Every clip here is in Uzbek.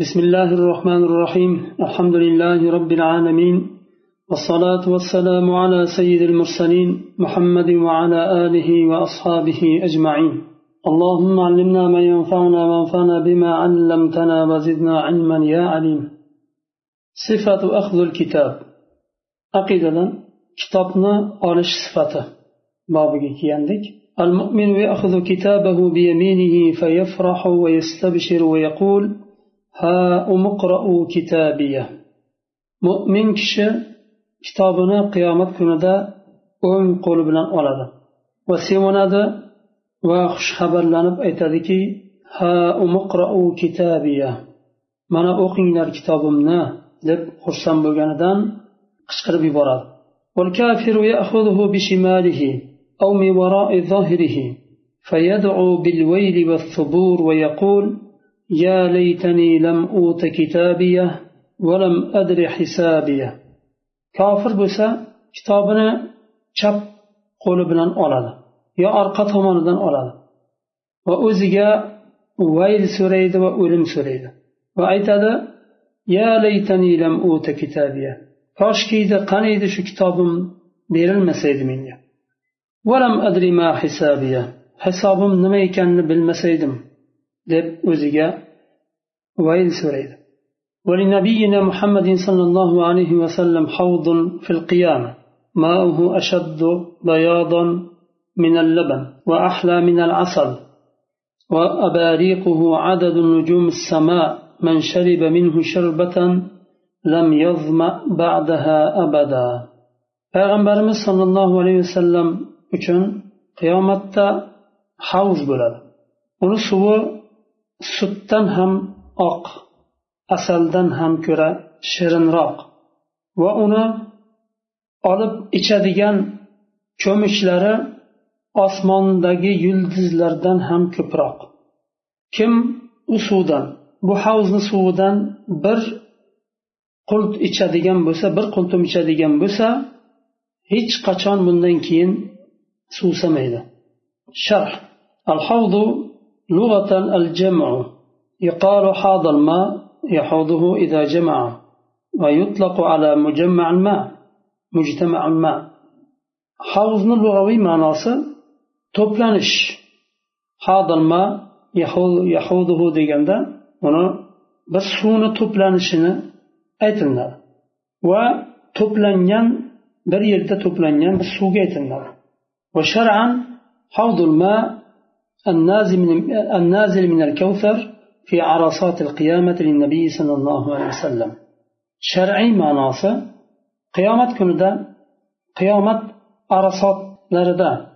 بسم الله الرحمن الرحيم. الحمد لله رب العالمين. والصلاة والسلام على سيد المرسلين محمد وعلى آله وأصحابه أجمعين. اللهم علمنا ما ينفعنا وانفعنا بما علمتنا وزدنا علما يا عليم. صفة أخذ الكتاب. عقيدة كتابنا أولش صفته بابك كياندك المؤمن يأخذ كتابه بيمينه فيفرح ويستبشر ويقول ها أمقرأوا كتابيه mo'min kishi kitobini qiyomat kunida o'ng qo'li bilan oladi va sevinadi va xushxabarlanib aytadiki ha umuqrau kitabiya mana o'qinglar kitobimni deb xursand bo'lganidan qichqirib yuboradi والكافر يأخذه بشماله أو من وراء ظهره فيدعو بالويل والثبور ويقول يا ليتني لم أوت كتابيه ولم أدر حسابيه kofir bo'lsa kitobini chap qo'li bilan oladi yo orqa tomonidan oladi va o'ziga vayl so'raydi va o'lim so'raydi va aytadi ya laytani lam uta kitabiya koshkiydi qaniydi shu kitobim berilmasaydi menga valam adri ma hisabiya hisobim nima ekanini bilmasaydim deb o'ziga vayl so'raydi. ولنبينا محمد صلى الله عليه وسلم حوض في القيامة. ماؤه أشد بياضا من اللبن وأحلى من العسل. وأباريقه عدد نجوم السماء. من شرب منه شربة لم يظمأ بعدها أبدا. Payg'ambarimiz sollallohu alayhi vasallam uchun qiyomatda havz bo'ladi. Uni suvi sutdan ham oq asaldan ham ko'ra shirinroq va uni olib ichadigan cho'michlari osmondagi yulduzlardan ham ko'proq. Kim u suvdan bu havzni suvidan bir qult ichadigan bo'lsa bir qultum ichadigan bo'lsa hech qachon bundan keyin suvsamaydi. Sharh. Al لغة الجمع. يقال حاض الماء يحوضه إذا جمع ويطلق على مجمع الماء مجتمع الماء. حوض اللغوي معناه توبلانش حاض الماء يحوضه ديجان دا بس سونا توبلانشنا أيتنا. و توبلانيان بر يلتا توبلانيان بس سوغ ايتنا وشرعا حوض الماء النازل من الكوثر في عرصات القيامة للنبي صلى الله عليه وسلم. شرعي ما ناسا قيامة كندا قيامة عرصات لردا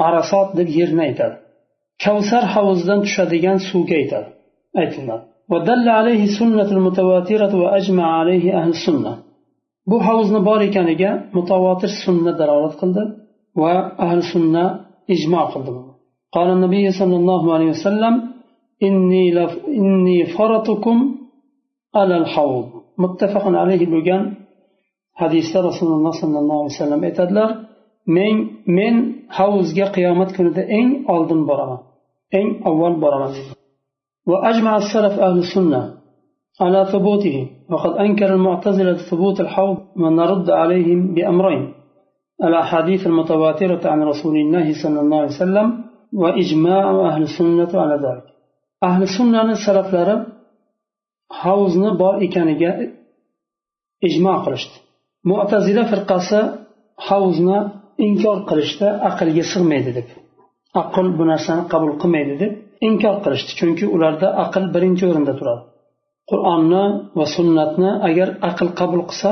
عرصات دب يرنيتا كوثر حوزدن تشادقان سوكيتا أيتنا ودل عليه سنة المتواترة وأجمع عليه أهل السنة. بو حوزن باركانيجا متواتر سنة درارة قلد وأهل السنة إجماع قلد قال النبي صلى الله عليه وسلم إني, لف إني فرطكم على الحوض. متفق عليه bo'lgan hadisda rasululloh sollallohu alayhi vasallam aytadilar men men havuzga qiyomat kunida eng oldin boraman eng avval boraman وأجمع السلف أهل السنة على ثبوته وقد أنكر المعتزلة ثبوت الحوض ونرد عليهم بأمرين. الأحاديث المتواترة عن رسول الله صلى الله عليه وسلم va ijma va ahli ala zalik. Ahli sunnani salaflari havzni bor ekaniga ijmo qilishdi. Mutazila firqasi havzni inkor qilishda aqlga sig'maydi deb aql bu narsani qabul qilmaydi deb inkor qilishdi. Chunki ularda aql birinchi o'rinda turadi. Qur'onni va sunnatni agar aql qabul qilsa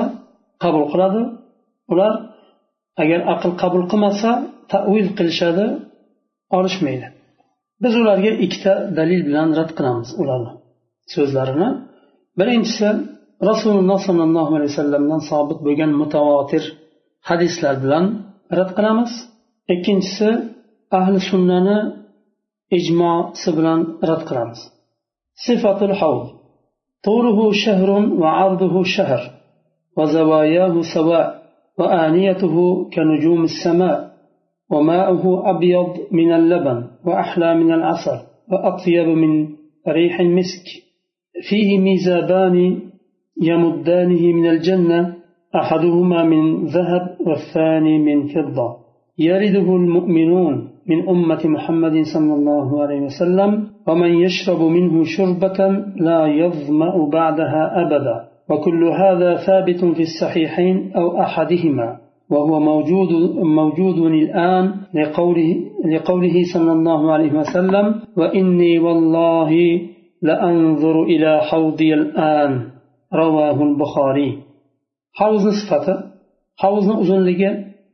qabul qiladi. Ular agar aql qabul qilmasa tavil qilishadi olishmaydi biz ularga ikkita dalil bilan rad qilamiz ularni so'zlarini birinchisi rasululloh sollallohu alayhi vasallamdan sobit bo'lgan mutavotir hadislar bilan rad qilamiz ikkinchisi ahli sunnani ijmosi bilan rad qilamiz sifatul havd طوله شهر وعرضه شهر وزواياه سواء وآنيته كنجوم السماء وماؤه أبيض من اللبن وأحلى من العسل وأطيب من ريح المسك. فيه ميزابان يمدانه من الجنة أحدهما من ذهب والثاني من فضة. يرده المؤمنون من أمة محمد صلى الله عليه وسلم ومن يشرب منه شربة لا يظمأ بعدها أبدا. وكل هذا ثابت في الصحيحين أو أحدهما. وهو موجود موجود الآن لقوله لقوله صلى الله عليه وسلم وإني والله لأنظر إلى حوضي الآن رواه البخاري حوض صفته حوض uzunligi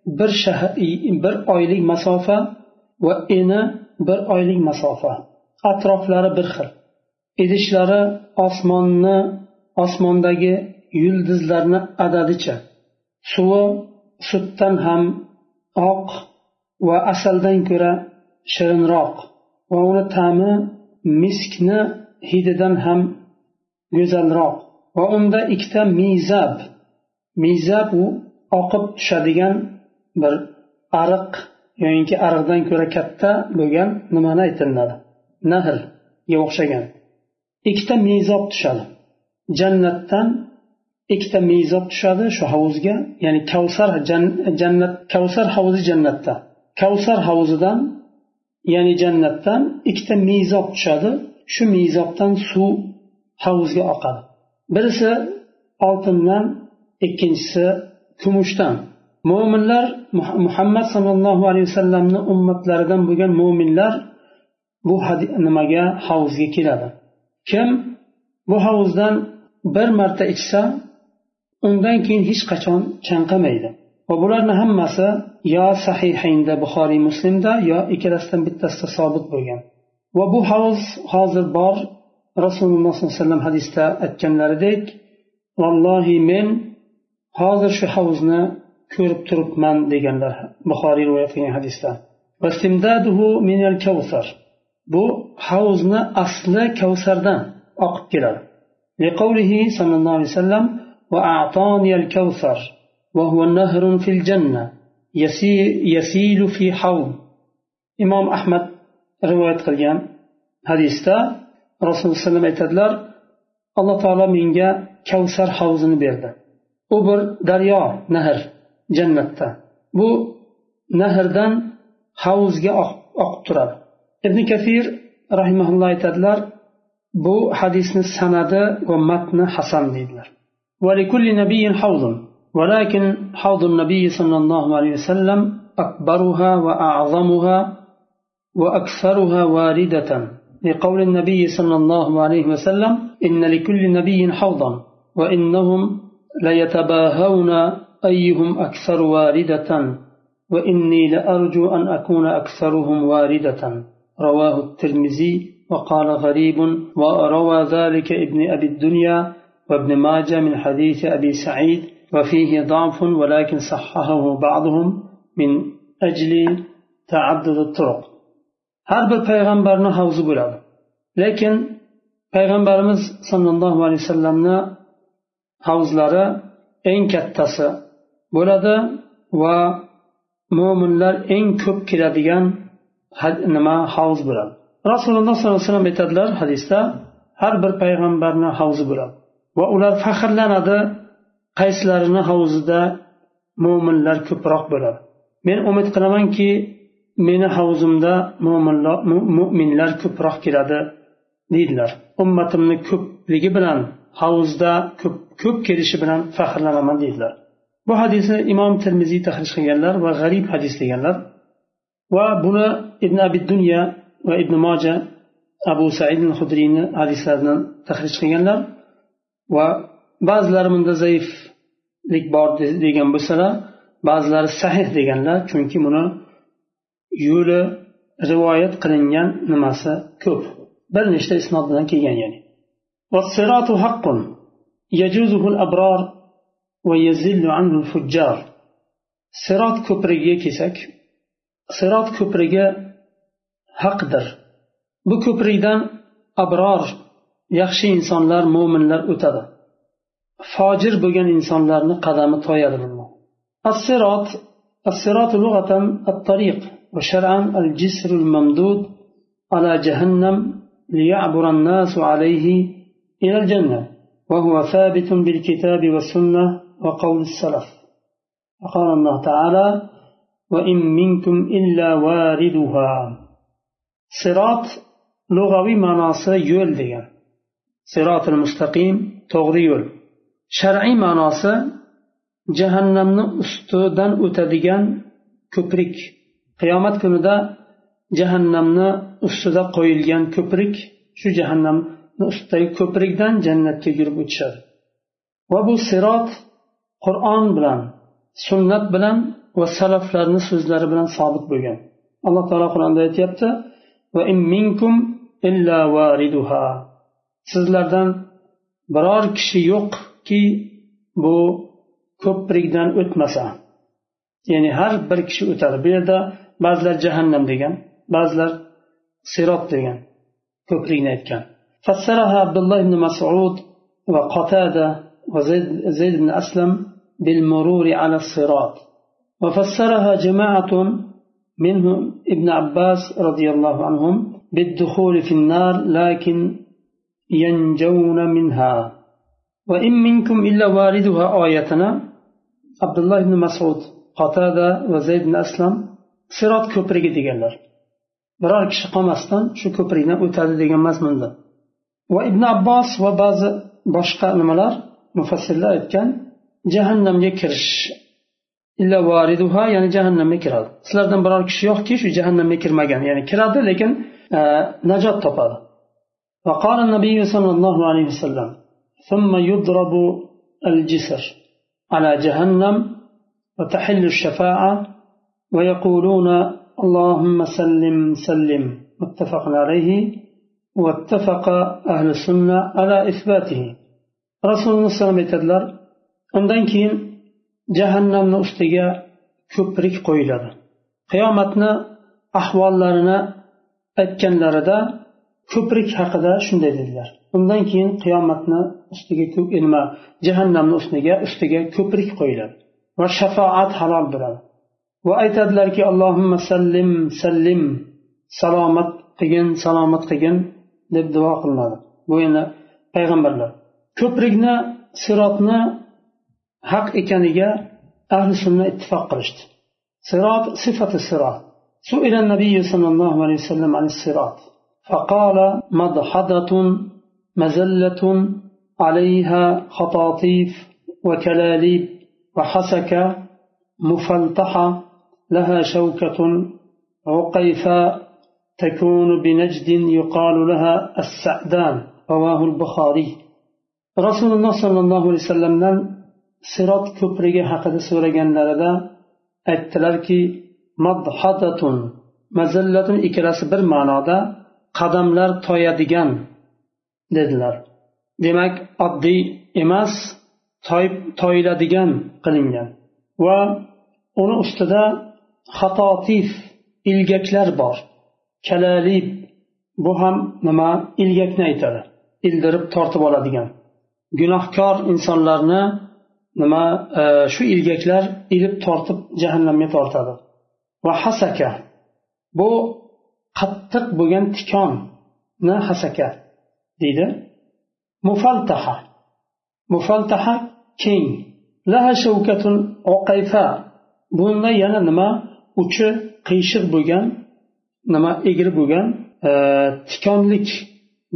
bir shahar bir oylik masofa va eni bir oylik masofa atroflari bir xil idishlari osmonni osmondagi yulduzlarni adadicha suvi sutdan ham oq va asaldan ko'ra shirinroq va uni ta'mi miskni hididan ham go'zalroq va unda ikkita mizab. Mizab u oqib tushadigan bir ariq yoyinki ariqdan ko'ra katta bo'lgan nimani aytiladi? Nahrga o'xshagan ikkita mezob tushadi. Jannatdan ikkita mizob tushadi shu havuzga ya'ni kavsar jannat kavsar havuzi jannatda. Kavsar havuzidan ya'ni jannatdan ikkita mizob tushadi. Shu mizobdan suv havuzga oqadi. Birisi oltindan ikkinchisi kumushdan. Mo'minlar muhammad sollallohu alayhi vasallamni ummatlaridan bo'lgan mo'minlar bu nimaga havuzga keladi? Kim bu havuzdan bir marta ichsa undan keyin hech qachon chanqamaydi va bularni hammasi yo sahihaynda buxoriy muslimda yo ikkalasidan bittasida sobit bo'lgan. Va bu havz hozir bor rasululloh sollallohu alayhi vasallam hadisda aytganlaridek vallohi men hozir shu havzni ko'rib turibman deganlar buxoriy rivoyat qilgan hadisda. Bu havzni asli kavsardan oqib keladi. Liqavlihi sollallohu alayhi vasallam وأعطاني الكوثر وهو نهر في الجنة يسيل في حوض إمام أحمد رواية قليان hadisda rasululloh alayhi vasallam aytadilar alloh taolo menga kavsar havzini berdi u bir daryo nahr jannatda bu nahrdan havuzga oqib turadi ibn kafir rahimaulloh aytadilar bu hadisni sanadi va matni hasan deydilar ولكل نبي حوض ولكن حوض النبي صلى الله عليه وسلم أكبرها وأعظمها وأكثرها واردة. لقول النبي صلى الله عليه وسلم إن لكل نبي حوضا وإنهم ليتباهون أيهم أكثر واردة. وإني لأرجو أن أكون أكثرهم واردة. رواه الترمذي وقال غريب وروى ذلك ابن أبي الدنيا وابن ماجه من حديث أبي سعيد وفيه ضعف ولكن صححه بعضهم من أجل تعدد الطرق har bir payg'ambarni havzi bo'ladi lekin payg'ambarimiz sollallohu alayhi vasallamni havzlari eng kattasi bo'ladi va mo'minlar eng ko'p keladigan nima havz bo'ladi rasululloh sollallohu alayhi vasallam aytadilar hadisda har bir payg'ambarni havzi bo'ladi Va ular faxrlanadi qaysilarini havzida mo'minlar ko'proq bo'ladi. Men umid qilamanki meni havzimda mo'minlar ko'proq keladi deydilar. Ummatimni ko'pligi bilan havuzda ko'p ko'p kelishi bilan faxrlanaman deydilar. Bu hadisni imom termiziy tahrij qilganlar va g'arib hadis deganlar. Va buni ibn abi dunya va ibn moja abu said hudriyni hadislaridan tahrij qilganlar. va ba'zilari bunda zaiflik bor degan bo'lsalar ba'zilari sahih deganlar chunki buni yo'li rivoyat qilingan nimasi ko'p bir nechta isnod bilan kelgan ya'ni والصراط حق يجوزه الأبرار ويزل عنه الفجار صراط ko'prigiga kelsak sirot ko'prigi haqdir bu ko'prikdan abror yaxshi insonlar mo'minlar o'tadi. Fojir bo'lgan insonlarni qadami toyadi الصراط الصراط لغة الطريق وشرعا الجسر الممدود على جهنم ليعبر الناس عليه إلى الجنة وهو ثابت بالكتاب والسنة وقول السلف وقال الله تعالى وإن منكم إلا واردها صراط لغوي معناصي يول degan. sirotil mustaqim to'g'ri yo'l. Shar'iy ma'nosi jahannamni ustidan o'tadigan ko'prik. Qiyomat kunida jahannamni ustida qo'yilgan ko'prik shu jahannamni ustidagi ko'prikdan jannatga yurib o'tishadi. Va bu sirot qur'on bilan sunnat bilan va salaflarni so'zlari bilan sobit bo'lgan. Alloh taolo qur'onda aytyapti va in minkum illa variduha sizlardan biror kishi yo'qki bu ko'prikdan o'tmasa ya'ni har bir kishi o'tadi bu yerda ba'zilar jahannam degan ba'zilar sirot degan ko'prikni aytgan fassaraha abdulloh ibn masud va qotada va zayd ibn aslam بالمرور على الصراط وفسرها جماعة منهم ابن عباس رضي الله عنهم بالدخول في النار لكن ينجون منها وإن منكم إلا واردها آياتنا عبد الله بن مسعود قتادة وزيد بن أسلم صراط ko'prigi deganlar biror kishi qolmasdan shu ko'prikdan o'tadi degan mazmunda va ibn abbos va ba'zi boshqa nimalar mufassirlar aytgan jahannamga kirish illa variduha ya'ni jahannamga kiradi sizlardan biror kishi yo'qki shu jahannamga kirmagan ya'ni kiradi lekin najot topadi وقال النبي صلى الله عليه وسلم ثم يضرب الجسر على جهنم وتحل الشفاعة ويقولون اللهم سلم سلم. متفق عليه واتفق أهل السنة على إثباته. رسول الله صلى الله عليه وسلم undan keyin jahannamni ustiga ko'prik qo'yiladi. Qiyomatni ahvollarini aytganlarida ko'prik haqida shunday dedilar undan keyin qiyomatni ustiga nima jahannamni ustiga ustiga ko'prik qo'yiladi va shafoat halol bo'ladi va aytadilarki allohimma sallim sallim salomat qilgin salomat qilgin deb duo qilinadi bu endi payg'ambarlar ko'prikni sirotni haq ekaniga ahli sunna ittifoq qilishdi sirot sifati sirot سئل النبي صلى الله عليه وسلم عن الصراط فقال مضحضة مزلة عليها خطاطيف وكلاليب وحسكة مفلطحة لها شوكة عقيفاء تكون بنجد يقال لها السعدان رواه البخاري. رسول الله صلى الله عليه وسلم sirot ko'prigi haqida so'raganlarida aytdilarki madhadatun mazallatun ikkalasi bir ma'noda qadamlar toyadigan dedilar. Demak oddiy emas toyib toyiladigan qilingan. Va uni ustida xatotif ilgaklar bor. Kalalib bu ham nima? Ilgakni aytadi. Ildirib tortib oladigan. Gunohkor insonlarni nima? E, shu ilgaklar ilib tortib jahannamga tortadi. Va hasaka bu qattiq bo'lgan tikonni hasaka deydi. Mufaltaha. Mufaltaha keng. Laha shavkatun oqayfa. Bunda yana nima? Uchi qiyshiq bo'lgan nima? Egri bo'lgan e, tikonlik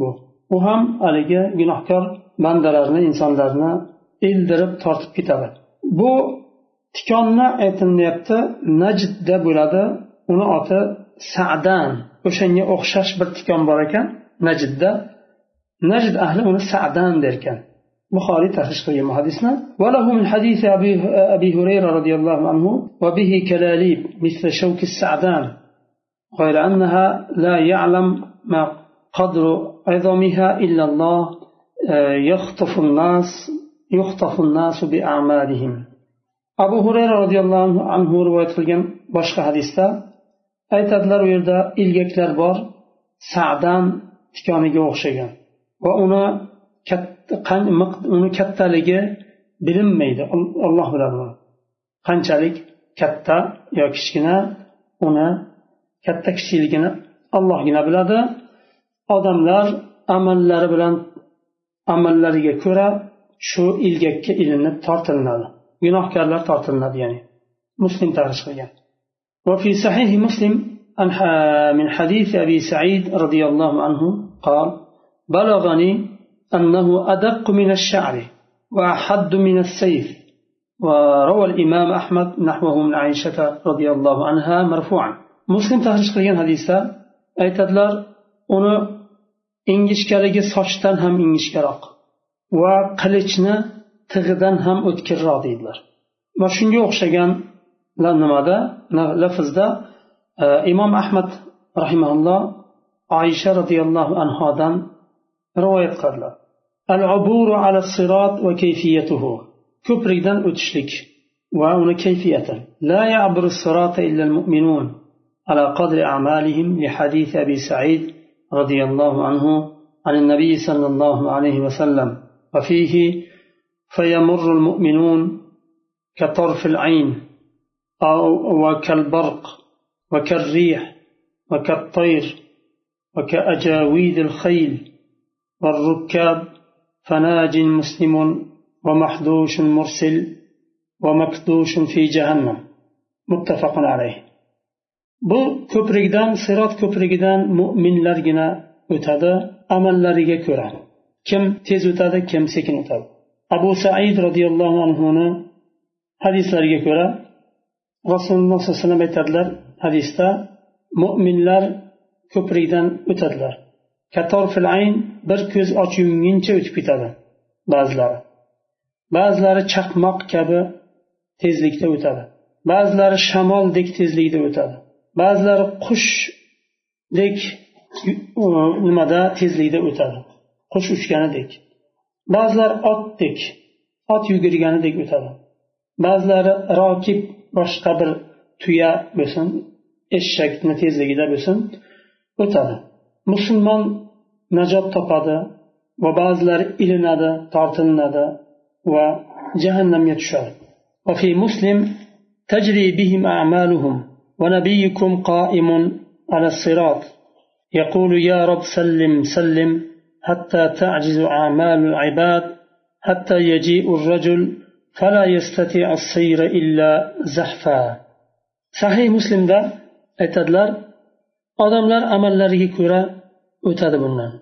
bu. U ham haligi gunohkor bandalarni insonlarni ildirib tortib ketadi. Bu tikonni aytilyapti najdda bo'ladi. Uni oti sadan o'shanga o'xshash bir tikon bor ekan najdda najd ahli uni sadan derkan buxoriy tahrish qilgan bu hadisni وله من حديث أبي, أبي هريرة رضي الله عنه وبه كلاليب مثل شوك السعدان غير أنها لا يعلم ما قدر عظمها إلا الله يخطف الناس يخطف الناس بأعمالهم abu hurayra roziyallohu anhu rivoyat qilgan boshqa hadisda aytadilar u yerda ilgaklar bor sadan tikoniga o'xshagan va uni uni kattaligi bilinmaydi olloh biladi qanchalik? Katta yo kichkina? Uni katta kichikligini ollohgina biladi. Odamlar amallari bilan amallariga ko'ra shu ilgakka ilinib tortilinadi. Gunohkorlar tortilinadi ya'ni muslim tarix qilgan. وفي صحيح مسلم من حديث أبي سعيد رضي الله عنه قال بلغني أنه أدق من الشعر وأحد من السيف وروى الإمام أحمد نحوه من عائشة رضي الله عنها مرفوعا مسلم تخرج قليل حديثة أي تدلر uni ingishkaligi sochdan ham ingishkaroq va qilichni tig'idan ham o'tkirroq deydilar va shunga o'xshagan nimada lafzda imom ahmad rahimaulloh oysha roziyallohu anhodan rivoyat qildilar ala ko'prikdan o'tishlik va uni kayfiyati la ya'buru sirata illa mu'minun على قدر أعمالهم لحديث أبي سعيد رضي الله عنه عن النبي صلى الله عليه وسلم وفيه فيمر المؤمنون كطرف العين أو وكالبرق وكالريح وكالطير وكأجاويد الخيل والركاب فناج مسلم ومحدوش مرسل ومكدوش في جهنم متفق عليه bu ko'prikdan sirot ko'prigidan mo'minlargina o'tadi amallariga ko'ra kim tez o'tadi kim sekin o'tadi abu said roziyallohu anhuni hadislariga ko'ra rasululloh sallallohu alayhi vasallam aytadilar hadisda mo'minlar ko'prikdan o'tadilar. Kator filayn bir ko'z och yumguncha o'tib ketadi ba'zilari. Ba'zilari chaqmoq kabi tezlikda o'tadi. Ba'zilari shamoldek tezlikda o'tadi. Ba'zilari qushdek nimada tezlikda o'tadi. Qush uchganidek. Ba'zilar otdek ot yugurganidek o'tadi. Ba'zilari rokib boshqa bir tuya bo'lsin eshakni tezligida bo'lsin o'tadi musulmon najot topadi va ba'zilari ilinadi tortinadi va jahannamga tushadi وفي مسلم تجري بهم أعمالهم ونبيكم قائم على الصراط يقول يا رب سلم سلم حتى تعجز أعمال العباد حتى يجيء الرجل sahiy muslimda aytadilar odamlar amallariga ko'ra o'tadi bundan.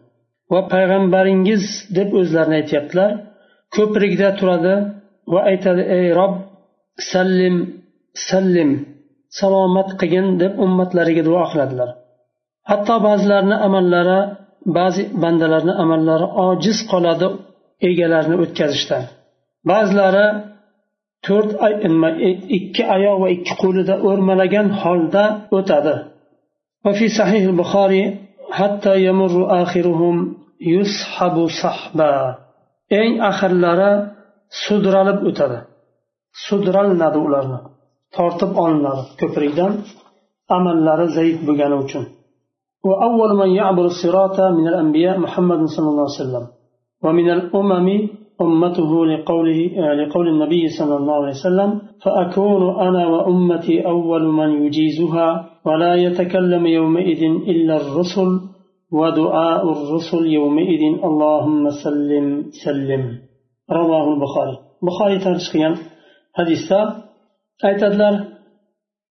Va payg'ambaringiz deb o'zlarini aytyaptilar ko'prikda turadi va aytadi ey rob sallim sallim salomat qilgin deb ummatlariga duo qiladilar. Hatto ba'zilarni amallari ba'zi bandalarni amallari ojiz qoladi egalarini o'tkazishdan. ba'zilari to'rt ikki oyoq va ikki qo'lida o'rmalagan holda o'tadi وفي صحيح البخاري حتى يمر آخرهم يسحب صحبا eng axirlari sudralib o'tadi sudralinadi ularni tortib olinadi ko'prikdan amallari zaif bo'lgani uchun وأول من يعبر الصراط من الأنبياء محمد صلى الله عليه وسلم ومن الأمم أمته لقوله لقول النبي صلى الله عليه وسلم فأكون أنا وأمتي أول من يجيزها ولا يتكلم يومئذ إلا الرسل ودعاء الرسل يومئذ اللهم سلم سلم رواه البخاري بخاري ترشقيا حديثا aytadilar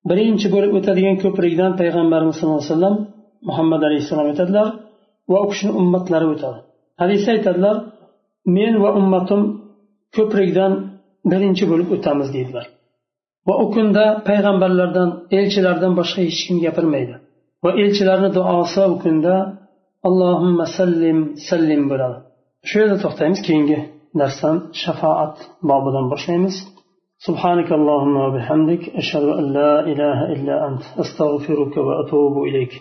birinchi bo'lib o'tadigan ko'prikdan payg'ambarimiz sallallohu alayhi vasallam muhammad alayhissalom o'tadilar va u kishini ummatlari o'tadi hadisda aytadilar men va ummatim ko'prikdan birinchi bo'lib o'tamiz deydilar va u kunda payg'ambarlardan elchilardan boshqa hech kim gapirmaydi va elchilarni duosi u kunda allohimma sallim sallim bo'ladi shu yerda to'xtaymiz keyingi darsdan shafoat bobidan boshlaymiz سبحانك اللهم وبحمدك أشهد أن لا إله إلا أنت أستغفرك وأتوب إليك